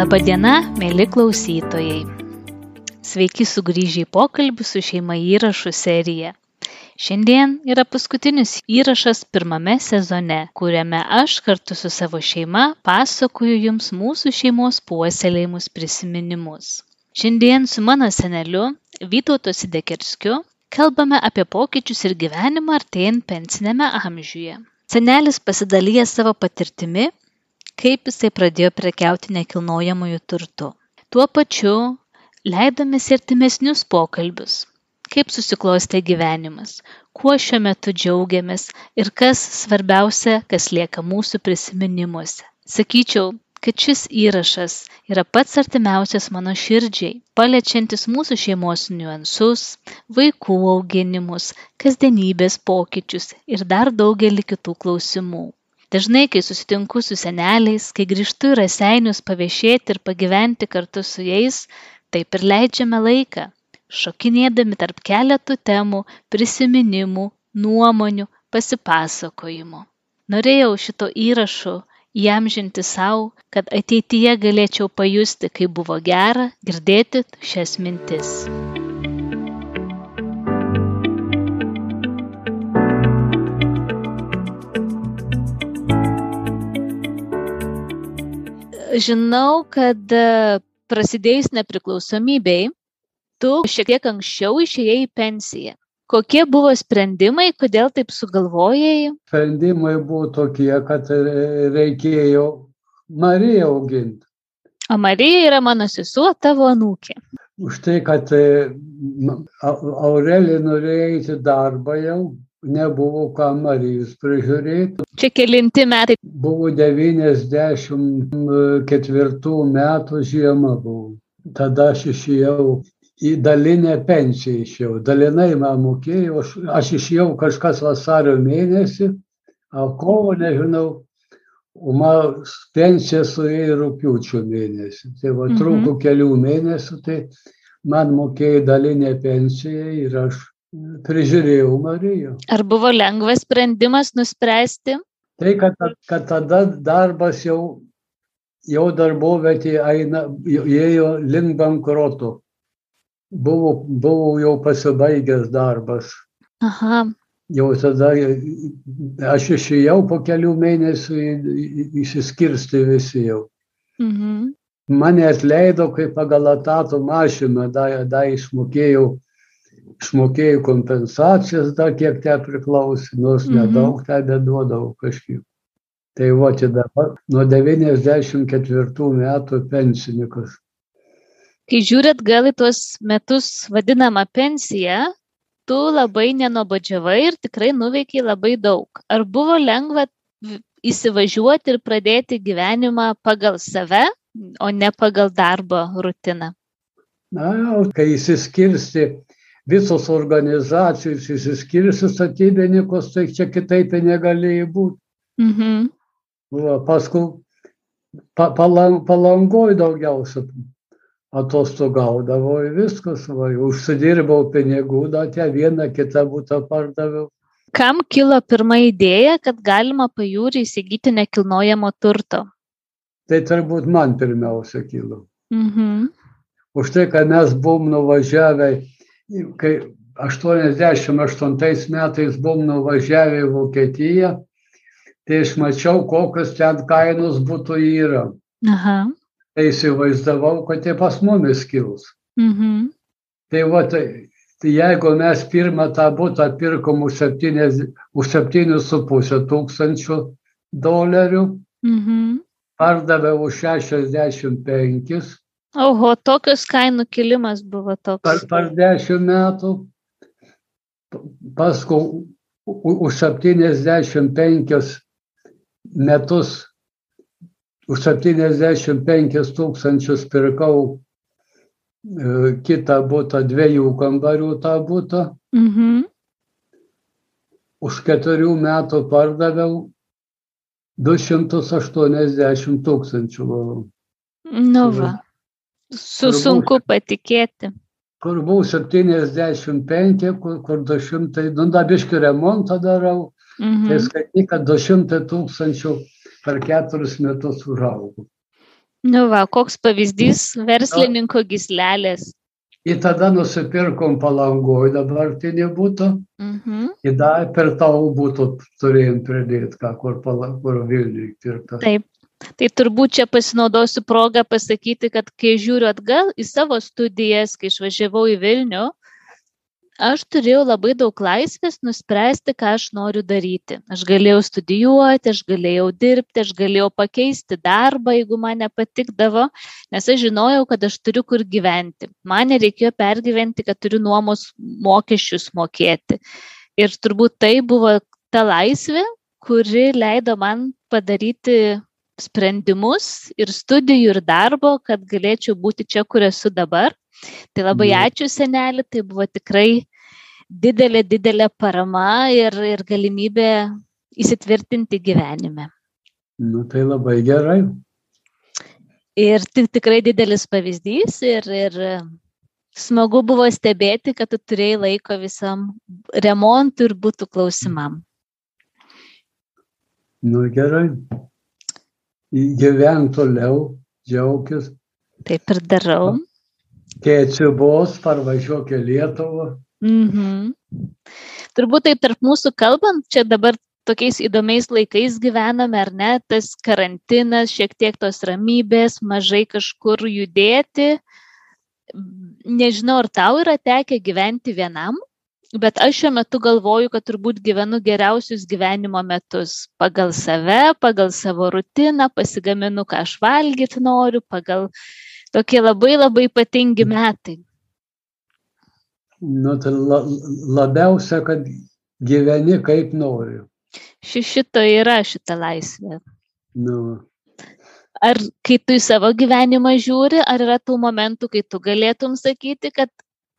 Labadiena, mėly klausytojai. Sveiki sugrįžę į pokalbį su šeima įrašų seriją. Šiandien yra paskutinis įrašas pirmame sezone, kuriame aš kartu su savo šeima pasakoju jums mūsų šeimos puoselėjimus prisiminimus. Šiandien su mano seneliu Vytauto Sidekerskiu kalbame apie pokyčius ir gyvenimą artėjant pensinėme amžiuje. Senelis pasidalyja savo patirtimi kaip jisai pradėjo prekiauti nekilnojamuoju turtu. Tuo pačiu leidomės į artimesnius pokalbius. Kaip susiklostė gyvenimas, kuo šiuo metu džiaugiamės ir kas svarbiausia, kas lieka mūsų prisiminimuose. Sakyčiau, kad šis įrašas yra pats artimiausias mano širdžiai, paliečiantis mūsų šeimos niuansus, vaikų auginimus, kasdienybės pokyčius ir dar daugelį kitų klausimų dažnai kai susitinku su seneliais kai grįžtu į raseinius paviešėti ir pagyventi kartu su jais taip ir leidžiame laiką šokinėdami tarp keletų temų prisiminimų nuomonių pasipasakojimų. Norėjau šito įrašu įamžinti sau kad ateityje galėčiau pajusti kaip buvo gera girdėti šias mintis žinau, kad e, prasidėjus nepriklausomybei, tu šiek tiek anksčiau išėjai į pensiją. Kokie buvo sprendimai, kodėl taip sugalvojai? Sprendimai buvo tokie, kad reikėjo Mariją auginti. O Marija yra mano sesuo, tavo anūkė. Už tai, kad e, Aurelija norėjo eiti darbą jau, nebuvo ką Marijos prižiūrėti. Čia kelinti metai. Buvo 94 metų žiema buvo. Tada aš išėjau į dalinę pensiją išėjau. Dalinai man mokėjau, aš, aš išėjau kažkas vasario mėnesį, o kovo nežinau, o man pensija suėjo rūpiučio mėnesį. Tai va, trūko mhm. kelių mėnesių, tai man mokėjo dalinę pensiją ir aš prižiūrėjau Mariją. Ar buvo lengvas sprendimas nuspręsti? Tai, kad, kad tada darbas jau, jau darbovietė eina, ėjo link bankroto. Buvo, buvo jau pasibaigęs darbas. Aha. Jau tada aš išėjau po kelių mėnesių, įsiskirsti visi jau. Mhm. Mane atleido, kai pagal atato mašiną dar da išmokėjau išmokėjau kompensacijas dar kiek te priklausė, nors mhm. nedaug tebe duodavau kažkiek. Tai va, čia dabar nuo 94 metų pensininkas. Kai žiūrėt gal į tuos metus vadinamą pensiją, tu labai nenobodžiavai ir tikrai nuveikiai labai daug. Ar buvo lengva įsivažiuoti ir pradėti gyvenimą pagal save, o ne pagal darbo rutiną? Na, kai įsiskirsti visos organizacijos išsiskyrė statybininkus, tai čia kitaip negalėjo būti. Mhm. Va, paskui pa, palang, palangoj daugiausia atostogaudavo ir viskas, va, užsidirbau pinigų, dar tie vieną kitą būtą pardaviau. Kam kilo pirma idėja, kad galima pajūrį įsigyti nekilnojamo turto? Tai turbūt man pirmiausia kilo. Mhm. Už tai, kad mes buvom nuvažiavę kai 88 metais buvom nuvažiavę į Vokietiją, tai aš mačiau, kokios ten kainos būtų yra. Aha. Tai įsivaizdavau, kad tai pas mumis kils. Mhm. Tai va, tai, tai jeigu mes pirmą tą būtą pirkom už 7,5 tūkstančių dolerių, mhm. pardavė už 65, Oho, tokios kainų kilimas buvo toks. Per, per dešimt metų, paskui už 75 metus, už 75 tūkstančius pirkau e, kitą būtą, dviejų kambarių tą būtą. Mhm. Už keturių metų pardaviau 280 tūkstančių. Nu va. Su sunku patikėti. Kur buvau 75, kur, kur 200, nu da biškių remontą darau, mhm. tai skaityk, kad 200 tūkstančių per keturis metus užaugau. Nu va, koks pavyzdys verslininko gislelės. Ir tada nusipirkom palangoj dabartinį būtų. Mhm. Ir dar per tau būtų turėjom pridėti, ką kur, kur Vilniui pirkta. Taip. Tai turbūt čia pasinaudosiu progą pasakyti, kad kai žiūriu atgal į savo studijas, kai išvažiavau į Vilnių, aš turėjau labai daug laisvės nuspręsti, ką aš noriu daryti. Aš galėjau studijuoti, aš galėjau dirbti, aš galėjau pakeisti darbą, jeigu man nepatikdavo, nes aš žinojau, kad aš turiu kur gyventi. Man nereikėjo pergyventi, kad turiu nuomos mokesčius mokėti. Ir turbūt tai buvo ta laisvė, kuri leido man padaryti sprendimus ir studijų, ir darbo, kad galėčiau būti čia, kur esu dabar. Tai labai Mhm. ačiū senelį, tai buvo tikrai didelė, didelė parama ir, ir galimybė įsitvirtinti gyvenime. Nu, tai labai gerai. Ir tik tikrai didelis pavyzdys ir, ir smagu buvo stebėti, kad tu turėjai laiko visam remontui ir būtų klausimam. Nu, gerai. Gyvenk toliau, džiaugis. Taip ir darau. Kai atsibos, parvažiuok į Lietuvą. Mhm. Turbūt taip tarp mūsų kalbant, čia dabar tokiais įdomiais laikais gyvename, ar ne, tas karantinas, šiek tiek tos ramybės, mažai kažkur judėti. Nežinau, ar tau yra tekę gyventi vienam, bet aš šiuo metu galvoju, kad turbūt gyvenu geriausius gyvenimo metus. Pagal save, pagal savo rutiną, pasigaminu, ką aš valgyti noriu, pagal tokie labai labai ypatingi metai. Nu, tai la, labiausia, kad gyveni kaip nori. Ši šito yra šita laisvė. Nu, Ar kai tu į savo gyvenimą žiūri, ar yra tų momentų, kai tu galėtum sakyti, kad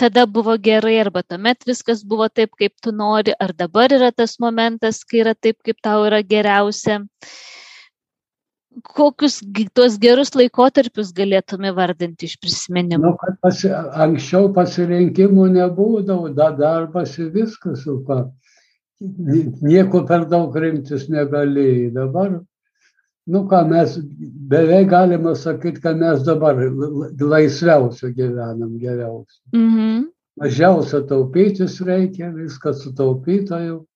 tada buvo gerai, arba tuomet viskas buvo taip, kaip tu nori, ar dabar yra tas momentas, kai yra taip, kaip tau yra geriausia. Kokius tuos gerus laikotarpius galėtume vardinti iš prisiminimų? nu, kad pasi, anksčiau pasirinkimų nebūdavo, da, darbas ir viskas. Ni- Nieko per daug rinktis negalėjai. Dabar, nu ką mes, beveik galima sakyti, kad mes dabar la- laisviausia gyvenam geriausia. Mhm. Mažiausia taupytis reikia, viskas sutaupyta jau.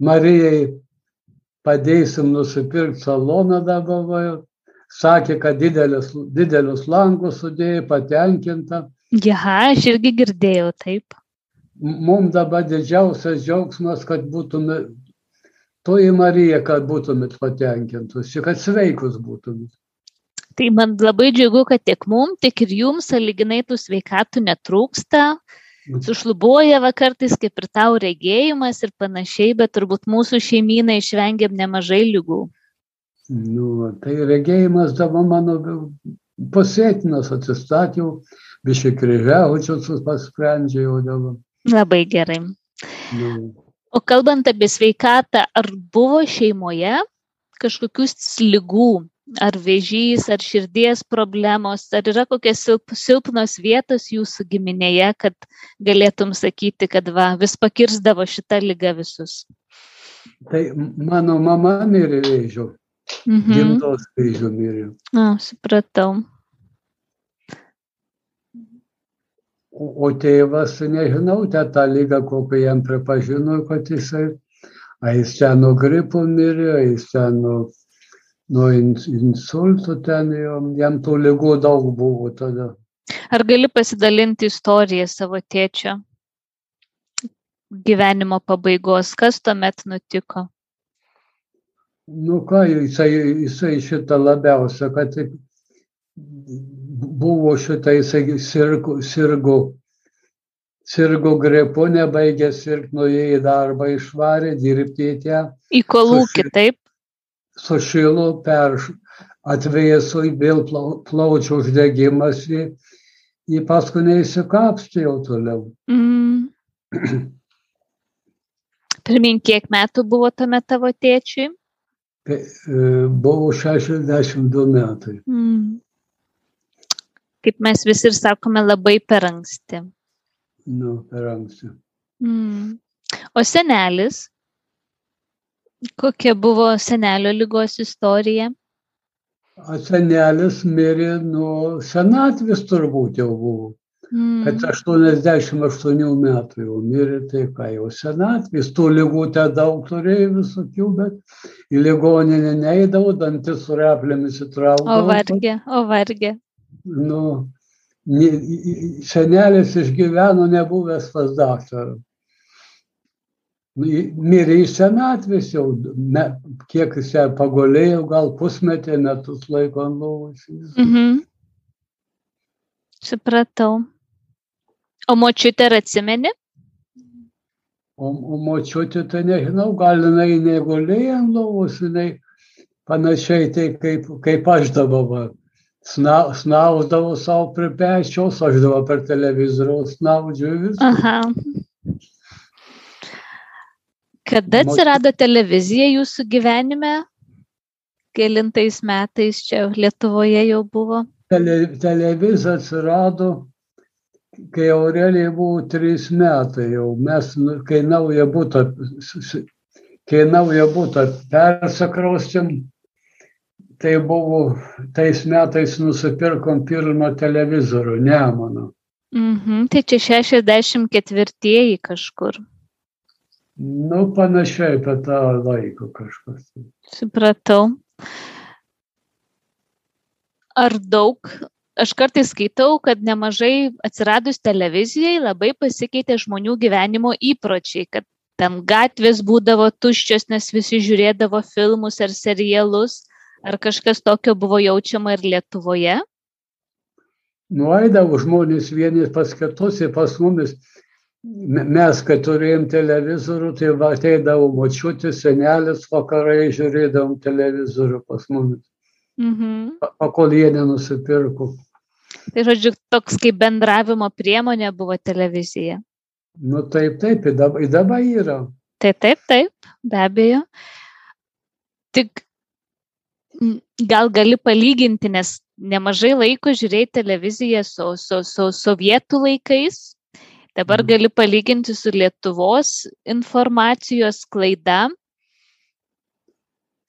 Marijai padėsim nusipirkti saloną dabar. Sakė, kad didelis, didelius langus sudėjo, patenkinta. Ja, aš irgi girdėjau taip. Mums dabar didžiausias džiaugsmas, kad būtume, toji Marija, kad būtumėt patenkintus, ir kad sveikus būtumėt. Tai man labai džiugu, kad tiek mum, tiek ir jums saliginai tų sveikatų netrūksta. Sušlubuoja va kartais kaip ir tau regėjimas ir panašiai, bet turbūt mūsų šeimynai išvengiam nemažai lygų. Nu, tai regėjimas dabar mano pasėtinas atsistačiau, biškai kryžiaučius pasprendžiau dabar. Labai gerai. Nu, O kalbant apie sveikatą, ar buvo šeimoje kažkokių lygų, ar vėžys, ar širdies problemos, ar yra kokios silp, silpnos vietos jūsų giminėje, kad galėtum sakyti, kad va, vis pakirsdavo šitą lygą visus? tai mano mama mirė vėžiu, Mhm. gimdos vėžiu mirė. A, supratau. O, o tėvas, nežinau, te tą lygą, kokią jam pripažino, kad jisai, a jis ten nuo gripo mirė, a jis ten nuo, nuo ins- insultų ten, jam, jam tų lygų daug buvo tada. Ar gali pasidalinti istoriją savo tėčio gyvenimo pabaigos, kas tuomet nutiko? Nu ką, jisai, jisai šitą labiausia, kad taip buvo šitą, jisai sirgo, sirgo, sirgo gripu, nebaigė sirgti, nuėjo į darbą, išvarė dirbti į ją, Į kolūkį, taip? sušilo, per atvėso, vėl plau- plaučių uždegimas, į, į paskui neįsikapstė jau toliau. Mm. Pirmin, kiek metų buvo tuomet tavo tėčiui? E, Buvo 62 metai. Mm. Kaip mes visi ir sakome, labai per anksti. Nu, per anksti. Mm. O senelis? Kokia buvo senelio lygos istorija? A senelis mirė nuo senatvės turbūt jau buvo. Mm. Kad 88 metų jau mirė, tai ką jau senatvės, tų lygų te daug turėjo visokių, bet į ligoninę neįdavau, dantis su replėmis O įtraukdavau. vargė, o vargė. Nu, senelis išgyveno nebuvęs pas daktarą. Nu, į- Mirė iš senatvės jau, me, kiek jis ją pagulėjo, gal pusmetį, metus laiko lovos. Mhm. Supratau. O močiutė ar atsimeni? O, o močiutė, tai nežinau, gal jinai negulėjo ant lovos, jinai panašiai tai kaip, kaip aš dabar. Sna, snausdavau savo prie pečiaus, aš dabar per televizorių snaudžiu vis. Aha. Kada atsirado televizija jūsų gyvenime? Kelintais metais čia Lietuvoje jau buvo? Tele, televizija atsirado, kai Aurelijai buvo trys metai jau. Mes, nu, kai naują būtą, kai naują būtą persakraustėm, tai buvo, tais metais nusipirkom pirmą televizorių, Nemoną. Mhm. Tai čia 64 kažkur. Nu, panašiai apie tą laiką kažkas. Supratau. Ar daug, aš kartais skaitau, kad nemažai atsiradus televizijai labai pasikeitė žmonių gyvenimo įpročiai, kad ten gatvės būdavo tuščios, nes visi žiūrėdavo filmus ar serialus, ar kažkas tokio buvo jaučiama ir Lietuvoje. Nueidavo žmonės vieni pas kitus ir pas mumis. Me- Mes, kai turėjom televizorių, tai ateidavo močiutė, senelis vakarai žiūrėdavom televizorių pas mumis. Mhm. Pa- Pakol jie nenusipirko. Tai žodžiu, toks kaip bendravimo priemonė buvo televizija. Nu taip, taip, dabar yra. Tai taip, taip, be abejo. Tik gal gali palyginti, nes nemažai laiko žiūrėjai televiziją su, su, su sovietų laikais. Dabar Mhm. gali palyginti su Lietuvos informacijos klaida.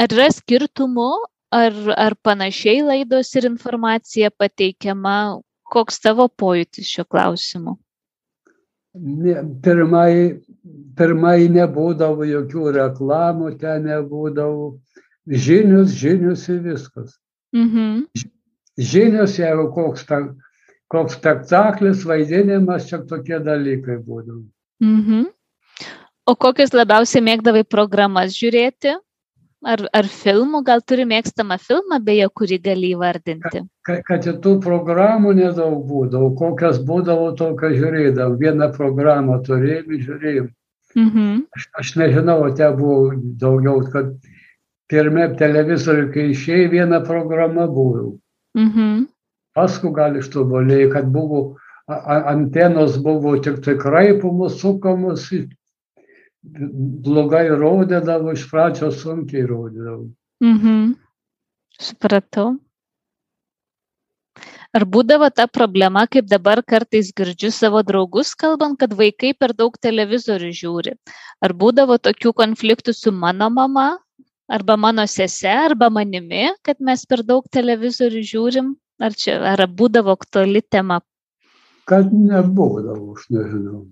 Ar yra skirtumų, ar, ar panašiai laidos ir informacija pateikiama? Koks tavo pojūtis šiuo klausimu? Ne, pirmai, pirmai nebūdavo jokių reklamų, ten nebūdavo žinius, žinius ir viskas. Mhm. Žinios, jeigu koks, spek- koks spektaklis, vaidinimas, čia tokie dalykai būdavo. Mhm. O kokias labiausiai mėgdavai programas žiūrėti? Ar, ar filmų? Gal turi mėgstamą filmą, beje, kurį gali įvardinti? Ka- Kad ir tų programų nedaug būdavo, kokias būdavo, tokias žiūrėdavau. Vieną programą turėjom, žiūrėjom. Mhm. Aš, aš nežinau, te buvo daugiau, kad pirmie televizoriui, kai išėjo, viena programa buvo. Mhm. Paskui gal ištobulėjo, kad buvo antenos buvo tik tai kraipomos, sukamos, blogai rodydavo, iš pradžio sunkiai rodydavo. Mhm. Supratau. Ar būdavo ta problema, kaip dabar kartais girdžiu savo draugus kalbant, kad vaikai per daug televizorių žiūri? Ar būdavo tokių konfliktų su mano mama, arba mano sese, arba manimi, kad mes per daug televizorių žiūrim? Ar čia, ar būdavo aktuali tema? Kad nebūdavo, aš nežinau.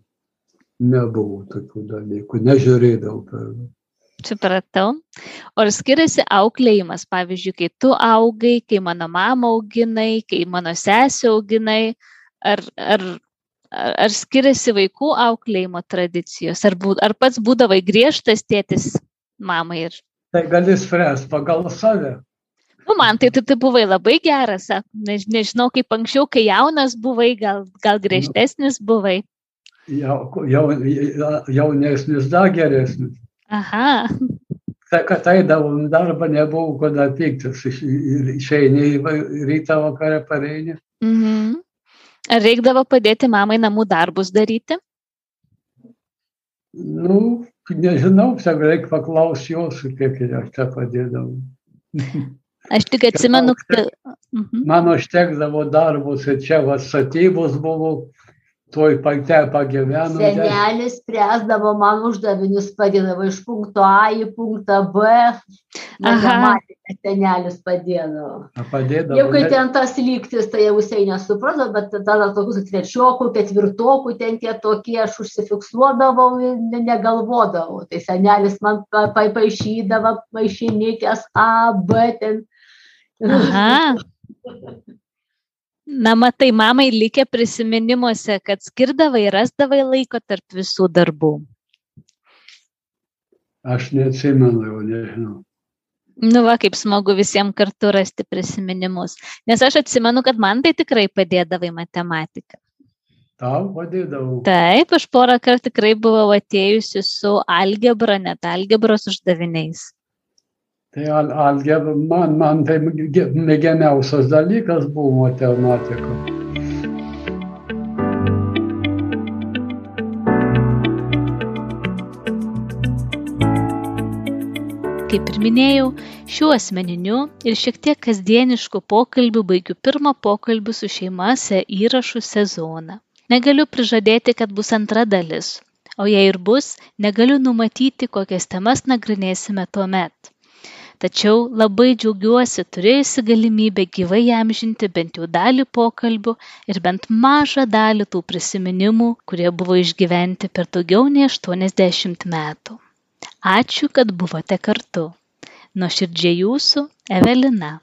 Nebuvo tokių dalykų, nežiūrėdavau per daug. Supratau. O ar skiriasi auklėjimas, pavyzdžiui, kai tu augai, kai mano mama auginai, kai mano sesė auginai, ar, ar, ar skiriasi vaikų auklėjimo tradicijos, ar, bū, ar pats būdavai griežtas tėtis mamai ir Tai gali spręsti pagal save. Nu, man tai tu, tu buvai labai geras, než, nežinau, kaip anksčiau, kai jaunas buvai, gal, gal griežtesnis buvai. Jau, jau, jaunesnis dar geresnis. Aha, Tai, kad eidavom darbą, nebuvo kada pyktis. Iš- ir Išeini į va- rytą vakarą pareini. mhm. Ar reikdavo padėti mamai namų darbus daryti? Nu, nežinau, čia reikia paklausti jos, kiek aš čia padėdavau. Aš tik atsimenu, kad... Man užtekdavo darbus ir čia va statybos buvo, toj pate pagyveno. Senelis spręsdavo man uždavinius, padėdavo iš punkto A į punktą B. Matematika senelis padėdavo. Padėdavo. Jau kai ten tas lygtis, tai jau jisai nesuprato, bet tada tokius trečiokų, ketvirtokų ten tie tokie, aš užsifiksuodavau, ne, negalvodavau. Tai senelis man pa, pa, paaišydavo, paaišynikės A, B ten. Aha. Na, matai, mamai likę prisiminimuose, kad skirdavai, rasdavai laiko tarp visų darbų. Aš neatsimenu, jau nežinau. Nu, va, kaip smagu visiems kartu rasti prisiminimus. Nes aš atsimenu, kad man tai tikrai padėdavai matematiką. Tau padėdavau. Taip, aš porą kartų tikrai buvau atėjusi su algebra, net algebros uždaviniais. Tai al, algebra, man, man tai mėgiamiausias dalykas buvo matematika. Kaip ir minėjau, šiuo asmeniniu ir šiek tiek kasdienišku pokalbiu baigiu pirmą pokalbį su šeimose įrašų sezoną. Negaliu prižadėti, kad bus antra dalis, o jei ir bus, negaliu numatyti, kokias temas nagrinėsime tuo met tačiau labai džiaugiuosi turėjusi galimybę gyvai įamžinti bent jau dalį pokalbių ir bent mažą dalį tų prisiminimų, kurie buvo išgyventi per daugiau nei 80 metų. Ačiū, kad buvote kartu. Nuoširdžiai jūsų Evelina.